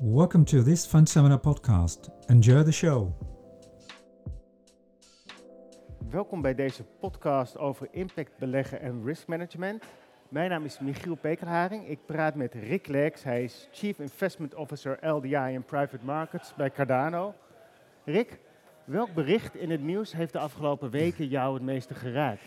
Welcome to this Fund Seminar podcast. Enjoy the show. Welkom bij deze podcast over impact beleggen en risk management. Mijn naam is Michiel Pekelharing. Ik praat met Rick Lex. Hij is Chief Investment Officer LDI in Private Markets bij Cardano. Rick, welk bericht in het nieuws heeft de afgelopen weken jou het meeste geraakt?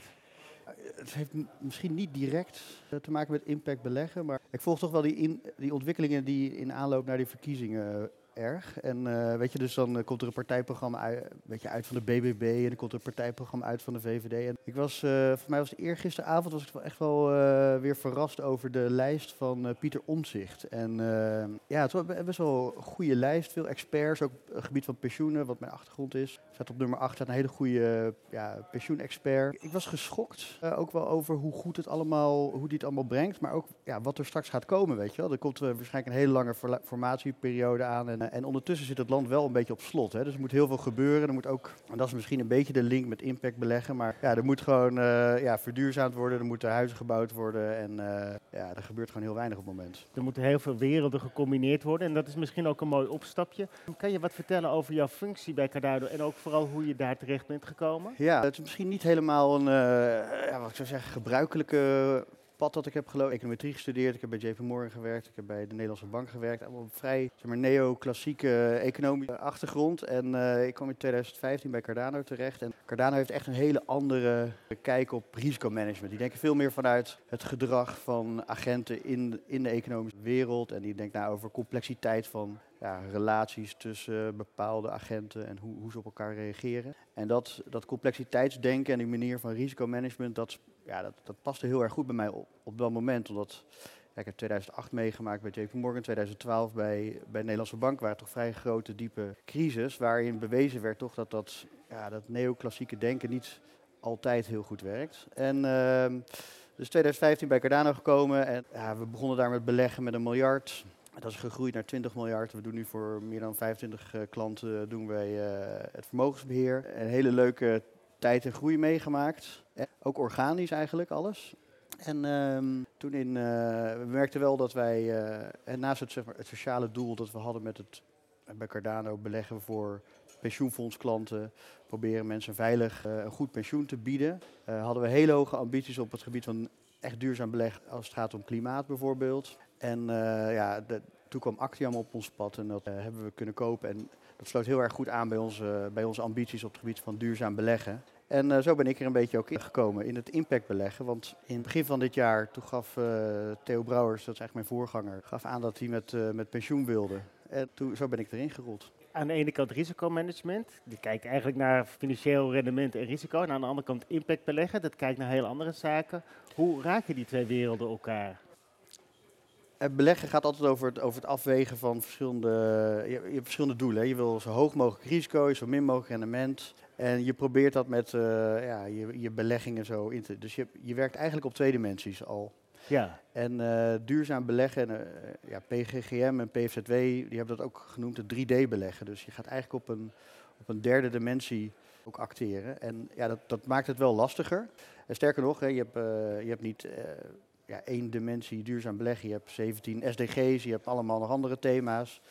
Het heeft misschien niet direct eh, te maken met impact beleggen, maar ik volg toch wel die, die ontwikkelingen die in aanloop naar die verkiezingen eh, erg. En eh, weet je, dus dan eh, komt er een partijprogramma uit, weet je, uit van de BBB en dan komt er een partijprogramma uit van de VVD. En ik was, eh voor mij was het eergisteravond was ik echt wel weer verrast over de lijst van Pieter Omzicht. En ja, het was be- best wel een goede lijst, veel experts, ook het gebied van pensioenen, wat mijn achtergrond is. Staat op nummer 8 staat een hele goede ja, pensioenexpert. Ik was geschokt, ook wel over hoe goed het allemaal, hoe die het allemaal brengt, maar ook ja, wat er straks gaat komen, weet je wel. Er komt waarschijnlijk een hele lange formatieperiode aan en, en ondertussen zit het land wel een beetje op slot. Hè. Dus er moet heel veel gebeuren. Er moet ook, en dat is misschien een beetje de link met impact beleggen, maar ja, er moet gewoon eh, ja, verduurzaamd worden, er moeten huizen gebouwd worden en eh, ja, er gebeurt gewoon heel weinig op het moment. Er moeten heel veel werelden gecombineerd worden en dat is misschien ook een mooi opstapje. Kan je wat vertellen over jouw functie bij Cardano en ook vooral hoe je daar terecht bent gekomen? Ja, het is misschien niet helemaal een, eh, ja, wat ik zou zeggen, gebruikelijke pad dat ik heb gelopen. Econometrie gestudeerd, ik heb bij JP Morgan gewerkt, ik heb bij de Nederlandse Bank gewerkt. Op vrij zeg maar, neo-klassieke economische achtergrond. En eh, ik kwam in 2015 bij Cardano terecht. En Cardano heeft echt een hele andere kijk op risicomanagement. Die denken veel meer vanuit het gedrag van agenten in, in de economische wereld. En die denken nou over complexiteit van ja, relaties tussen bepaalde agenten en hoe, hoe ze op elkaar reageren. En dat, dat complexiteitsdenken en die manier van risicomanagement, dat, ja, dat, dat paste heel erg goed bij mij op, op dat moment. Omdat ik heb 2008 meegemaakt bij JP Morgan, 2012 bij, bij Nederlandse Bank, waren toch vrij grote, diepe crisis, waarin bewezen werd toch dat dat, ja, dat neoclassieke denken niet altijd heel goed werkt. En ehm, dus 2015 bij Cardano gekomen en ja, we begonnen daar met beleggen met een miljard. Dat is gegroeid naar 20 miljard. We doen nu voor meer dan 25 eh, klanten doen wij eh, het vermogensbeheer. Een hele leuke tijd en groei meegemaakt. Eh, ook organisch eigenlijk alles. En ehm, toen in, eh, we wel dat wij, eh, naast het, het sociale doel dat we hadden met het, bij Cardano beleggen voor pensioenfondsklanten, proberen mensen veilig een goed pensioen te bieden, hadden we hele hoge ambities op het gebied van echt duurzaam beleggen als het gaat om klimaat bijvoorbeeld. En ja, de, toen kwam Actiam op ons pad en dat hebben we kunnen kopen. En dat sloot heel erg goed aan bij onze, bij onze ambities op het gebied van duurzaam beleggen. En eh, zo ben ik er een beetje ook in gekomen in het impact beleggen. Want in het begin van dit jaar, toen gaf eh, Theo Brouwers, dat is eigenlijk mijn voorganger, gaf aan dat hij met, eh, met pensioen wilde. En toen, zo ben ik erin gerold. Aan de ene kant risicomanagement, die kijkt eigenlijk naar financieel rendement en risico. En aan de andere kant impact beleggen, dat kijkt naar heel andere zaken. Hoe raken die twee werelden elkaar? Het beleggen gaat altijd over het, over het afwegen van verschillende, je, je hebt verschillende doelen. hè. Je wil zo hoog mogelijk risico, zo min mogelijk rendement. En je probeert dat met eh, ja, je, je beleggingen zo in te... Dus je, je werkt eigenlijk op twee dimensies al. Ja, En eh, duurzaam beleggen, en, eh, ja, PGGM en PFZW, die hebben dat ook genoemd het 3D-beleggen. Dus je gaat eigenlijk op een, op een derde dimensie ook acteren. En ja, dat, dat maakt het wel lastiger. En sterker nog, hè, je, hebt, eh, je hebt niet eh, ja, één dimensie duurzaam beleggen. Je hebt 17 SDG's, je hebt allemaal nog andere thema's.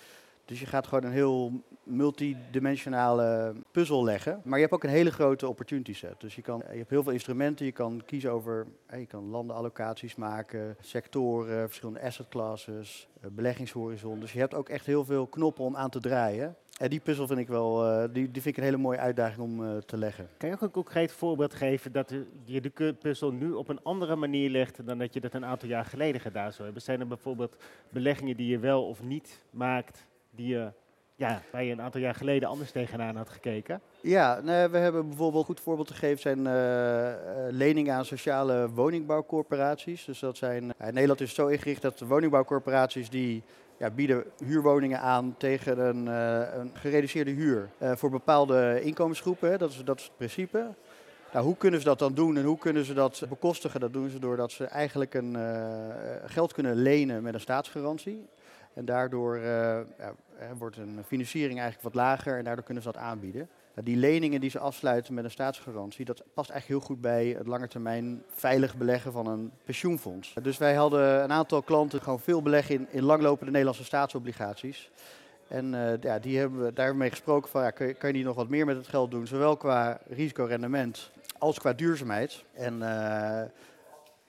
Dus je gaat gewoon een heel multidimensionale puzzel leggen. Maar je hebt ook een hele grote opportunity set. Dus je, kan, je hebt heel veel instrumenten. Je kan kiezen over, eh, je kan landenallocaties maken, sectoren, verschillende asset classes, eh, beleggingshorizon. Dus je hebt ook echt heel veel knoppen om aan te draaien. En die puzzel vind ik wel, eh, die, die vind ik een hele mooie uitdaging om te leggen. kan je ook een concreet voorbeeld geven dat je de puzzel nu op een andere manier legt dan dat je dat een aantal jaar geleden gedaan zou hebben? Zijn er bijvoorbeeld beleggingen die je wel of niet maakt, die je, ja, een aantal jaar geleden anders tegenaan had gekeken? Ja, we hebben bijvoorbeeld, een goed voorbeeld te geven, zijn eh, eh, leningen aan sociale woningbouwcorporaties. Dus dat zijn, in Nederland is zo ingericht dat woningbouwcorporaties die ja, bieden huurwoningen aan tegen een, een gereduceerde huur voor bepaalde inkomensgroepen. Dat, is, dat het principe. Nou, hoe kunnen ze dat dan doen en hoe kunnen ze dat bekostigen? Dat doen ze doordat ze eigenlijk een, geld kunnen lenen met een staatsgarantie. En daardoor eh, ja, eh, wordt een financiering eigenlijk wat lager en daardoor kunnen ze dat aanbieden. Die leningen die ze afsluiten met een staatsgarantie, dat past eigenlijk heel goed bij het langetermijn veilig beleggen van een pensioenfonds. Dus wij hadden een aantal klanten gewoon veel beleggen in, in langlopende Nederlandse staatsobligaties. En uh, ja, die hebben we daarmee gesproken van, ja, kan, je, je niet nog wat meer met het geld doen, zowel qua risicorendement als qua duurzaamheid. En uh,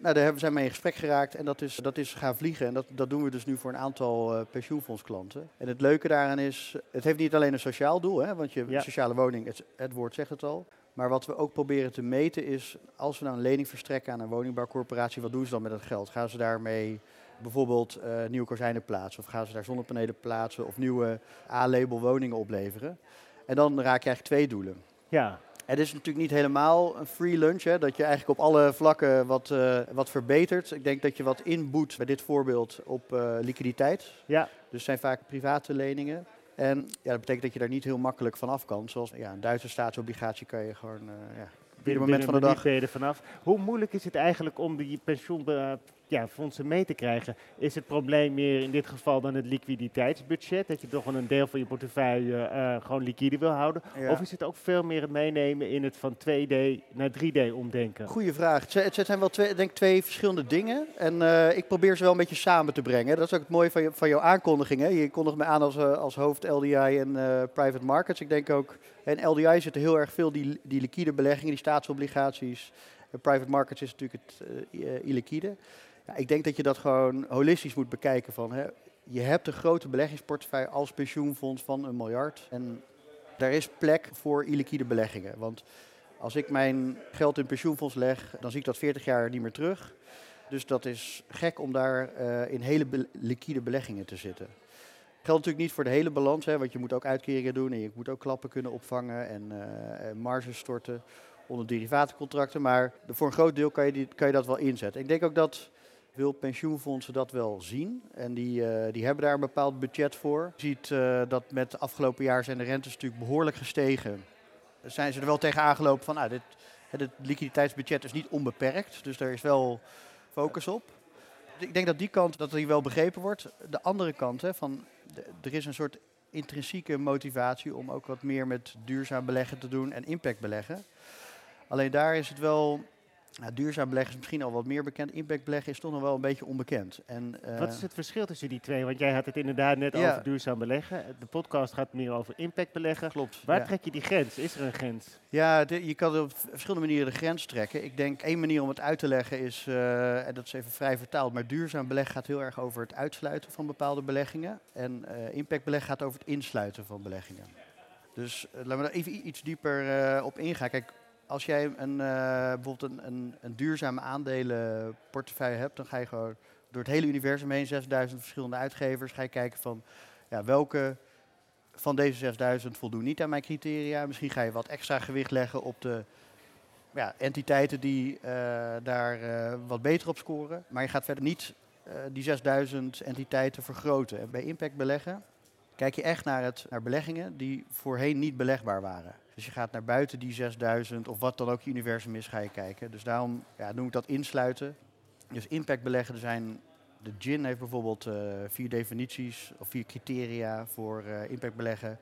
nou, daar zijn we mee in gesprek geraakt en dat is, dat is gaan vliegen. En dat, dat doen we dus nu voor een aantal uh, pensioenfondsklanten. En het leuke daaraan is, het heeft niet alleen een sociaal doel, hè, want je ja. sociale woning, het, het woord zegt het al. Maar wat we ook proberen te meten is, als we nou een lening verstrekken aan een woningbouwcorporatie, wat doen ze dan met het geld? Gaan ze daarmee bijvoorbeeld uh, nieuwe kozijnen plaatsen of gaan ze daar zonnepanelen plaatsen of nieuwe A-label woningen opleveren? En dan raak je eigenlijk twee doelen. Ja, het is natuurlijk niet helemaal een free lunch, hè, dat je eigenlijk op alle vlakken wat, uh, wat verbetert. Ik denk dat je wat inboet bij dit voorbeeld op uh, liquiditeit. Ja. Dus het zijn vaak private leningen. En ja, dat betekent dat je daar niet heel makkelijk van af kan. Zoals ja, een Duitse staatsobligatie kan je gewoon uh, ja, binnen, moment van de dag. Vanaf. Hoe moeilijk is het eigenlijk om die pensioen ja, fondsen mee te krijgen. Is het probleem meer in dit geval dan het liquiditeitsbudget? Dat je toch wel een deel van je portefeuille uh, gewoon liquide wil houden? Ja. Of is het ook veel meer het meenemen in het van 2D naar 3D omdenken? Goeie vraag. Het zijn wel twee, denk twee verschillende dingen. En uh, ik probeer ze wel een beetje samen te brengen. Dat is ook het mooie van, je, van jouw aankondiging. Hè? Je kondigt me aan als, uh, als hoofd LDI en private markets. Ik denk ook, in LDI zitten heel erg veel die, die liquide beleggingen, die staatsobligaties. En private markets is natuurlijk het illiquide. Ik denk dat je dat gewoon holistisch moet bekijken. Van, hè, je hebt een grote beleggingsportefeuille als pensioenfonds van een miljard. En daar is plek voor illiquide beleggingen. Want als ik mijn geld in pensioenfonds leg, dan zie ik dat 40 jaar niet meer terug. Dus dat is gek om daar uh, in hele liquide beleggingen te zitten. Geldt natuurlijk niet voor de hele balans, hè, want je moet ook uitkeringen doen en je moet ook klappen kunnen opvangen en uh, marges storten onder derivatencontracten. Maar voor een groot deel kan je, die, kan je dat wel inzetten. Ik denk ook dat wil pensioenfondsen dat wel zien. En die, uh, die hebben daar een bepaald budget voor. Je ziet uh, dat met de afgelopen jaar zijn de rentes natuurlijk behoorlijk gestegen. Zijn ze er wel tegen aangelopen van, nou, dit, het liquiditeitsbudget is niet onbeperkt. Dus daar is wel focus op. Ik denk dat die kant, dat die wel begrepen wordt. De andere kant, hè, van, er is een soort intrinsieke motivatie om ook wat meer met duurzaam beleggen te doen en impact beleggen. Alleen daar is het wel nou, duurzaam beleggen is misschien al wat meer bekend. Impact beleggen is toch nog wel een beetje onbekend. En, uh, wat is het verschil tussen die twee? Want jij had het inderdaad net ja. over duurzaam beleggen. De podcast gaat meer over impact beleggen. Klopt. Waar ja. trek je die grens? Is er een grens? Ja, de, je kan op verschillende manieren de grens trekken. Ik denk één manier om het uit te leggen is, uh, en dat is even vrij vertaald, maar duurzaam beleggen gaat heel erg over het uitsluiten van bepaalde beleggingen. En uh, impact beleggen gaat over het insluiten van beleggingen. Dus laten we daar even iets dieper op ingaan. Kijk, als jij een, uh, bijvoorbeeld een, een, duurzame aandelenportefeuille hebt, dan ga je gewoon door het hele universum heen, 6000 verschillende uitgevers, ga je kijken van ja, welke van deze 6000 voldoen niet aan mijn criteria. Misschien ga je wat extra gewicht leggen op de ja, entiteiten die uh, daar uh, wat beter op scoren. Maar je gaat verder niet die 6000 entiteiten vergroten. En bij impact beleggen kijk je echt naar, het, naar beleggingen die voorheen niet belegbaar waren. Dus je gaat naar buiten die 6000 of wat dan ook je universum is, ga je kijken. Dus daarom ja, noem ik dat insluiten. Dus impact beleggen, er zijn, de GIN heeft bijvoorbeeld uh, vier definities of vier criteria voor uh, impact beleggen.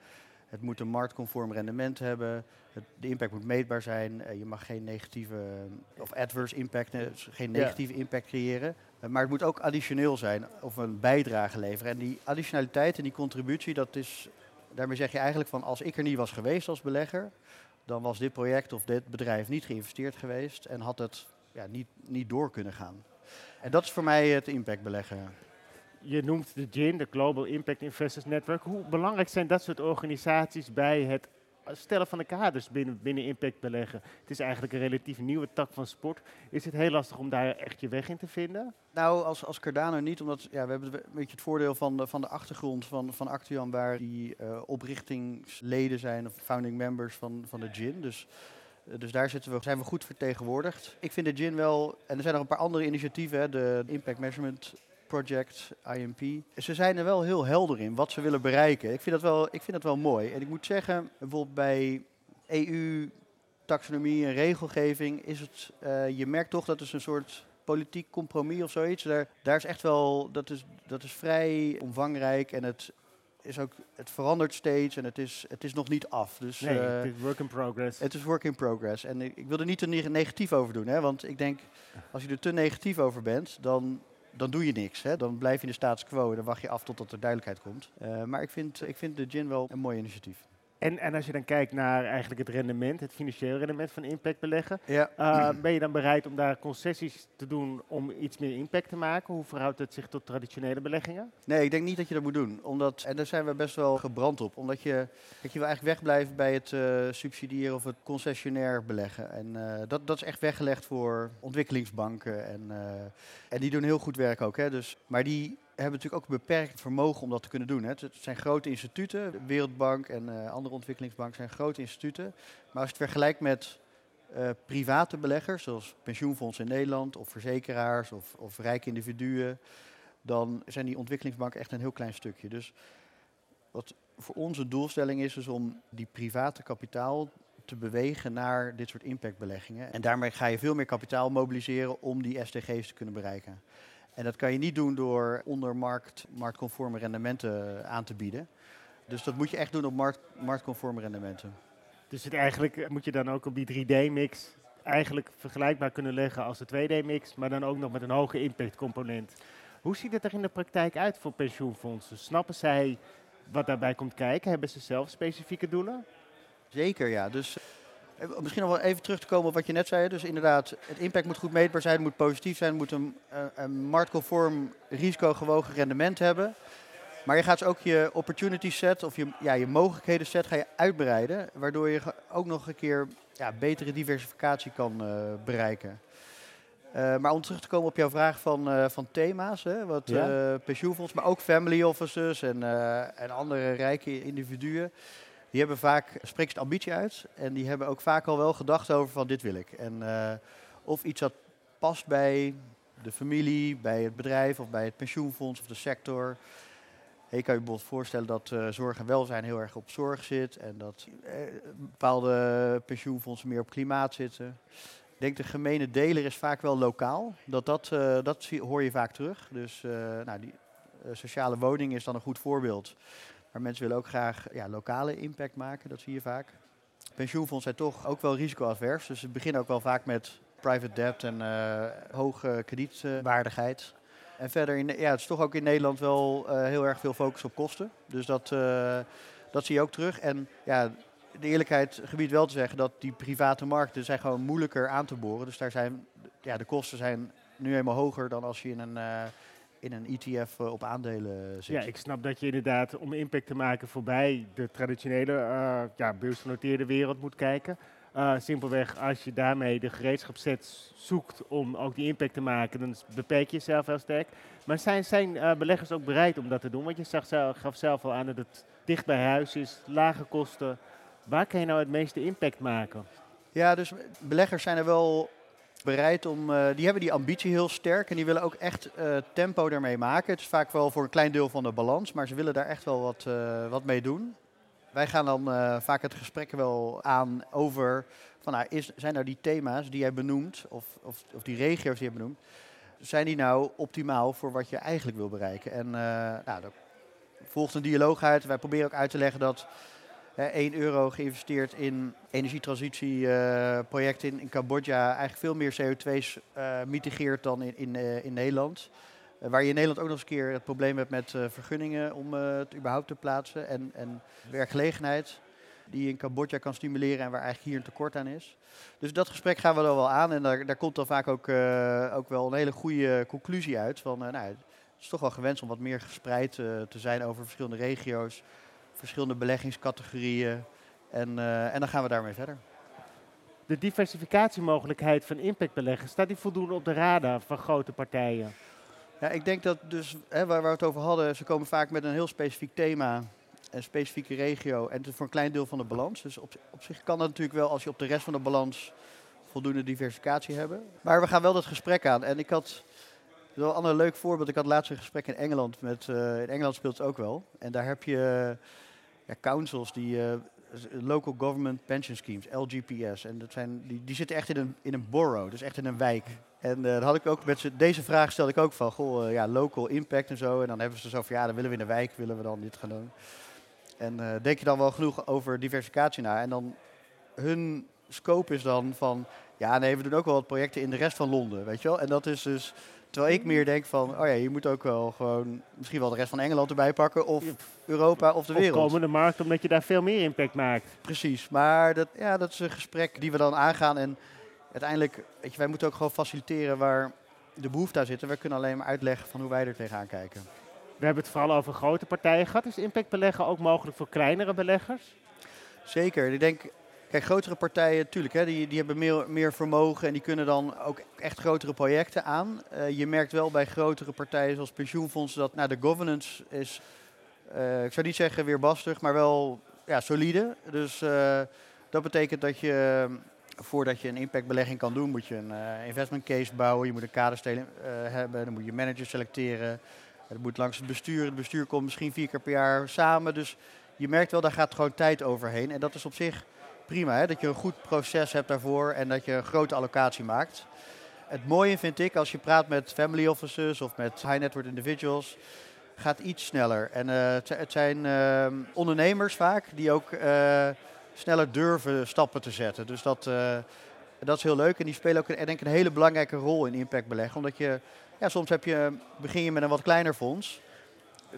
Het moet een marktconform rendement hebben. Het, de impact moet meetbaar zijn. Uh, je mag geen negatieve of adverse impact, geen negatieve ja. impact creëren. Maar het moet ook additioneel zijn of een bijdrage leveren. En die additionaliteit en die contributie, dat is daarmee zeg je eigenlijk van als ik er niet was geweest als belegger, dan was dit project of dit bedrijf niet geïnvesteerd geweest en had het ja, niet, niet door kunnen gaan. En dat is voor mij het impact beleggen. Je noemt de GIN, de Global Impact Investors Network. Hoe belangrijk zijn dat soort organisaties bij het stellen van de kaders binnen, binnen impact beleggen. Het is eigenlijk een relatief nieuwe tak van sport. Is het heel lastig om daar echt je weg in te vinden? Nou, als, als Cardano niet, omdat ja, we hebben een beetje het voordeel van de, van de achtergrond van, van waar die uh, oprichtingsleden zijn of founding members van, van de GIN. Dus dus daar zitten we, zijn we goed vertegenwoordigd. Ik vind de GIN wel, en er zijn nog een paar andere initiatieven, hè, de Impact Measurement Project, IMP. Ze zijn er wel heel helder in wat ze willen bereiken. Ik vind dat wel, ik vind dat wel mooi. En ik moet zeggen, bijvoorbeeld bij EU taxonomie en regelgeving is het, uh, je merkt toch dat het een soort politiek compromis of zoiets. Daar, daar is echt wel, dat is, dat is vrij omvangrijk en het is ook, het verandert steeds en het is, het is nog niet af. Dus, Nee, eh, het is work in progress. het is work in progress. En ik, ik wil er niet te neg- negatief over doen. Hè? Want ik denk, als je er te negatief over bent, dan, dan doe je niks. Hè? Dan blijf je in de status quo dan wacht je af totdat er duidelijkheid komt. Eh, maar ik vind, ik vind de gin wel een mooi initiatief. En, en als je dan kijkt naar eigenlijk het rendement, het financiële rendement van impact beleggen, Ja. eh, ben je dan bereid om daar concessies te doen om iets meer impact te maken? Hoe verhoudt het zich tot traditionele beleggingen? Nee, ik denk niet dat je dat moet doen. Omdat, en daar zijn we best wel gebrand op. Omdat je, kijk, je wil eigenlijk wegblijven bij het eh, subsidiëren of het concessionair beleggen. En eh, dat, dat is echt weggelegd voor ontwikkelingsbanken. En, en die doen heel goed werk ook. Hè. Dus, maar die hebben natuurlijk ook een beperkt vermogen om dat te kunnen doen. Hè. Het, zijn grote instituten. De Wereldbank en eh, andere ontwikkelingsbanken zijn grote instituten. Maar als je het vergelijkt met eh, private beleggers, zoals pensioenfondsen in Nederland, of verzekeraars of, of rijke individuen, dan zijn die ontwikkelingsbanken echt een heel klein stukje. Dus wat voor ons een doelstelling is, is om die private kapitaal te bewegen naar dit soort impactbeleggingen. En daarmee ga je veel meer kapitaal mobiliseren om die SDG's te kunnen bereiken. En dat kan je niet doen door onder markt, marktconforme rendementen aan te bieden. Dus dat moet je echt doen op markt, marktconforme rendementen. Dus het eigenlijk eh, moet je dan ook op die 3D-mix eigenlijk vergelijkbaar kunnen leggen als de 2D-mix, maar dan ook nog met een hoge impact component. Hoe ziet het er in de praktijk uit voor pensioenfondsen? Snappen zij wat daarbij komt kijken? Hebben ze zelf specifieke doelen? Zeker, ja. Dus eh, misschien nog wel even terug te komen op wat je net zei. Dus inderdaad, het impact moet goed meetbaar zijn, moet positief zijn, moet een, eh, een marktconform risicogewogen rendement hebben. Maar je gaat dus ook je opportunity set of je, ja, je mogelijkheden set ga je uitbreiden, waardoor je ook nog een keer ja, betere diversificatie kan eh, bereiken. Eh, maar om terug te komen op jouw vraag van, van thema's, hè, wat Ja. pensioenfonds, maar ook family offices en, en andere rijke individuen, die hebben vaak, spreekt de ambitie uit en die hebben ook vaak al wel gedacht over van dit wil ik. En eh, of iets dat past bij de familie, bij het bedrijf of bij het pensioenfonds of de sector. Je kan je bijvoorbeeld voorstellen dat eh, zorg en welzijn heel erg op zorg zit en dat eh, bepaalde pensioenfondsen meer op klimaat zitten. Ik denk de gemene deler is vaak wel lokaal. Dat, dat, dat hoor je vaak terug. Dus nou, die sociale woning is dan een goed voorbeeld. Maar mensen willen ook graag ja, lokale impact maken, dat zie je vaak. Pensioenfondsen zijn toch ook wel risicoadvers. Dus ze beginnen ook wel vaak met private debt en eh, hoge kredietwaardigheid. En verder, in, ja, het is toch ook in Nederland wel eh, heel erg veel focus op kosten. Dus dat, eh, dat zie je ook terug. En ja, de eerlijkheid gebied wel te zeggen dat die private markten zijn gewoon moeilijker aan te boren. Dus daar zijn, ja, de kosten zijn nu eenmaal hoger dan als je in een, in een ETF eh, op aandelen zit. Ja, ik snap dat je inderdaad om impact te maken voorbij de traditionele eh ja, beursgenoteerde wereld moet kijken. Eh, simpelweg als je daarmee de gereedschapsset zoekt om ook die impact te maken, dan beperk je jezelf heel sterk. Maar zijn, zijn eh, beleggers ook bereid om dat te doen? Want je zag zelf, gaf zelf al aan dat het dicht bij huis is, lage kosten. Waar kan je nou het meeste impact maken? Ja, dus beleggers zijn er wel bereid om. eh, die hebben die ambitie heel sterk en die willen ook echt eh, tempo daarmee maken. Het is vaak wel voor een klein deel van de balans, maar ze willen daar echt wel wat, eh, wat mee doen. Wij gaan dan vaak het gesprek wel aan over. Van, nou, is, zijn nou die thema's die jij benoemt, of, of, of die regio's die je benoemt, zijn die nou optimaal voor wat je eigenlijk wil bereiken? En nou, volgt een dialoog uit. Wij proberen ook uit te leggen dat 1 euro geïnvesteerd in energietransitieprojecten in, in Cambodja eigenlijk veel meer CO2's eh, mitigeert dan in, in, eh, in Nederland. Eh, waar je in Nederland ook nog eens een keer het probleem hebt met eh, vergunningen om eh, het überhaupt te plaatsen. En, en werkgelegenheid die je in Cambodja kan stimuleren en waar eigenlijk hier een tekort aan is. Dus dat gesprek gaan we dan wel aan en daar, daar komt dan vaak ook, eh, ook wel een hele goede conclusie uit. Van, eh, nou, het is toch wel gewenst om wat meer gespreid eh, te zijn over verschillende regio's, verschillende beleggingscategorieën. En, eh, en dan gaan we daarmee verder. De diversificatiemogelijkheid van impactbeleggen, staat die voldoende op de radar van grote partijen? Ja, ik denk dat dus, hè, waar, we het over hadden, ze komen vaak met een heel specifiek thema, een specifieke regio en het is voor een klein deel van de balans. Dus op, op zich kan dat natuurlijk wel als je op de rest van de balans voldoende diversificatie hebben. Maar we gaan wel dat gesprek aan. En ik had wel een ander leuk voorbeeld. Ik had laatst een gesprek in Engeland. Met, eh, in Engeland speelt het ook wel. En daar heb je ja, councils die eh, local government pension schemes, LGPS. En dat zijn, die, die zitten echt in een, in een borough, dus echt in een wijk. En dan had ik ook met ze, deze vraag stelde ik ook van, goh, ja, local impact en zo. En dan hebben ze zo van, ja, dan willen we in de wijk, willen we dan dit gaan doen. En denk je dan wel genoeg over diversificatie na? En dan hun scope is dan van, ja, nee, we doen ook wel wat projecten in de rest van Londen, weet je wel. En dat is dus, terwijl ik meer denk van, oh ja, je moet ook wel gewoon misschien wel de rest van Engeland erbij pakken, of Europa of de wereld. Of komende markt, omdat je daar veel meer impact maakt. Precies, maar dat, ja, dat is een gesprek die we dan aangaan. En uiteindelijk, weet je, wij moeten ook gewoon faciliteren waar de behoefte aan zit. En wij kunnen alleen maar uitleggen van hoe wij er tegenaan kijken. We hebben het vooral over grote partijen gehad. Is impact beleggen ook mogelijk voor kleinere beleggers? Zeker. Ik denk, Kijk, grotere partijen, natuurlijk, hè, die, die hebben meer, meer vermogen en die kunnen dan ook echt grotere projecten aan. Uh, je merkt wel bij grotere partijen zoals pensioenfondsen dat nou, de governance is, uh, ik zou niet zeggen weerbastig, maar wel ja, solide. Dus uh, dat betekent dat je, voordat je een impactbelegging kan doen, moet je een investment case bouwen. Je moet een kaderstelling hebben, dan moet je managers selecteren. Het moet langs het bestuur. Het bestuur komt misschien vier keer per jaar samen. Dus je merkt wel, daar gaat gewoon tijd overheen. En dat is op zich prima. Hè? Dat je een goed proces hebt daarvoor en dat je een grote allocatie maakt. Het mooie vind ik, als je praat met family officers of met high net worth individuals, gaat iets sneller. En uh, het zijn uh, ondernemers vaak die ook uh, sneller durven stappen te zetten. Dus dat, uh, dat is heel leuk. En die spelen ook denk een hele belangrijke rol in impact beleggen. Omdat je, ja, soms heb je, begin je met een wat kleiner fonds.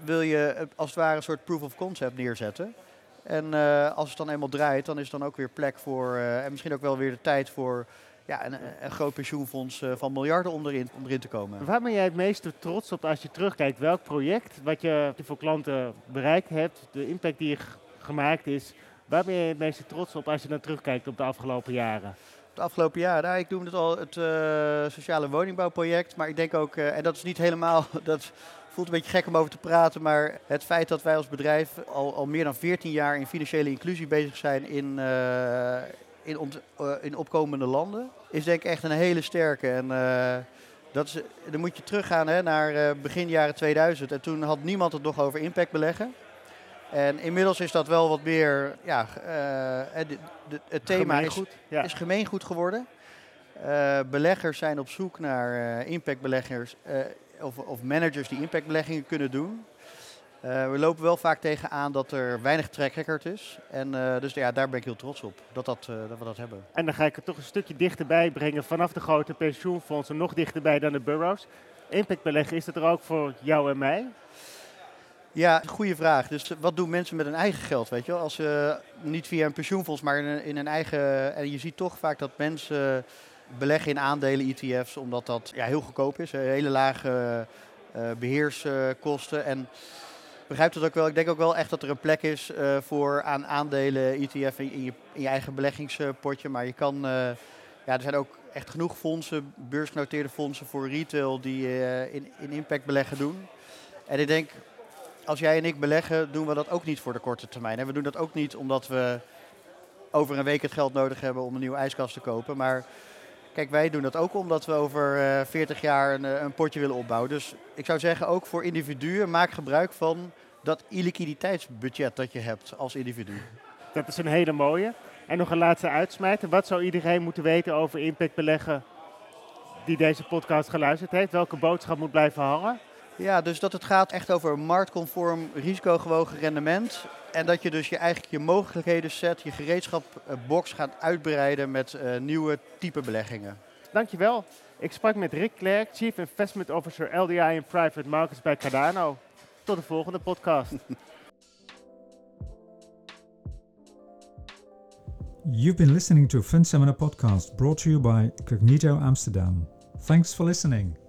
Wil je als het ware een soort proof of concept neerzetten. En uh, als het dan eenmaal draait, dan is er dan ook weer plek voor, uh, en misschien ook wel weer de tijd voor ja, een, een groot pensioenfonds uh, van miljarden om erin, om erin te komen. Waar ben jij het meeste trots op als je terugkijkt? Welk project wat je voor klanten bereikt hebt, de impact die gemaakt is, waar ben je het meeste trots op als je dan terugkijkt op de afgelopen jaren? De afgelopen jaren, nou, ik noemde het al het sociale woningbouwproject, maar ik denk ook, en dat is niet helemaal, dat voelt een beetje gek om over te praten, maar het feit dat wij als bedrijf al, al meer dan 14 jaar in financiële inclusie bezig zijn in, uh, in, ont, uh, in opkomende landen, is denk ik echt een hele sterke. En uh, dat is, dan moet je teruggaan hè, naar begin jaren 2000. En toen had niemand het nog over impact beleggen. En inmiddels is dat wel wat meer, ja, de, de, het thema is, ja. is gemeengoed geworden. beleggers zijn op zoek naar impactbeleggers of, of managers die impactbeleggingen kunnen doen. Uh, we lopen wel vaak tegenaan dat er weinig track record is. En uh, dus ja, daar ben ik heel trots op dat, dat, uh, dat we dat hebben. En dan ga ik het toch een stukje dichterbij brengen vanaf de grote pensioenfondsen, nog dichterbij dan de burrows. Impactbeleggen, is dat er ook voor jou en mij? Ja, goede vraag. Dus wat doen mensen met hun eigen geld, weet je wel? Als ze niet via een pensioenfonds, maar in in een eigen... En je ziet toch vaak dat mensen beleggen in aandelen ETF's, omdat dat ja, heel goedkoop is. Hele lage uh, beheerskosten. En begrijp dat ook wel. Ik denk ook wel echt dat er een plek is uh, voor aan aandelen ETF in je, in je, eigen beleggingspotje. Maar je kan, uh, ja, er zijn ook echt genoeg fondsen, beursgenoteerde fondsen voor retail die in, in impact beleggen doen. En ik denk, als jij en ik beleggen, doen we dat ook niet voor de korte termijn. En we doen dat ook niet omdat we over een week het geld nodig hebben om een nieuwe ijskast te kopen. Maar Kijk, wij doen dat ook omdat we over uh, eh, 40 jaar een, eh, een, potje willen opbouwen. Dus ik zou zeggen, ook voor individuen, maak gebruik van dat illiquiditeitsbudget dat je hebt als individu. Dat is een hele mooie. En nog een laatste uitsmijter. Wat zou iedereen moeten weten over impact beleggen die deze podcast geluisterd heeft? Welke boodschap moet blijven hangen? Ja, dus dat het gaat echt over marktconform risicogewogen rendement. En dat je dus je, eigenlijk je mogelijkheden set, je gereedschapbox gaat uitbreiden met uh, nieuwe type beleggingen. Dankjewel. Ik sprak met Rick Klerk, Chief Investment Officer LDI in Private Markets bij Cardano. Tot de volgende podcast. You've been listening to a Fund Seminar podcast brought to you by Cognito Amsterdam. Thanks for listening.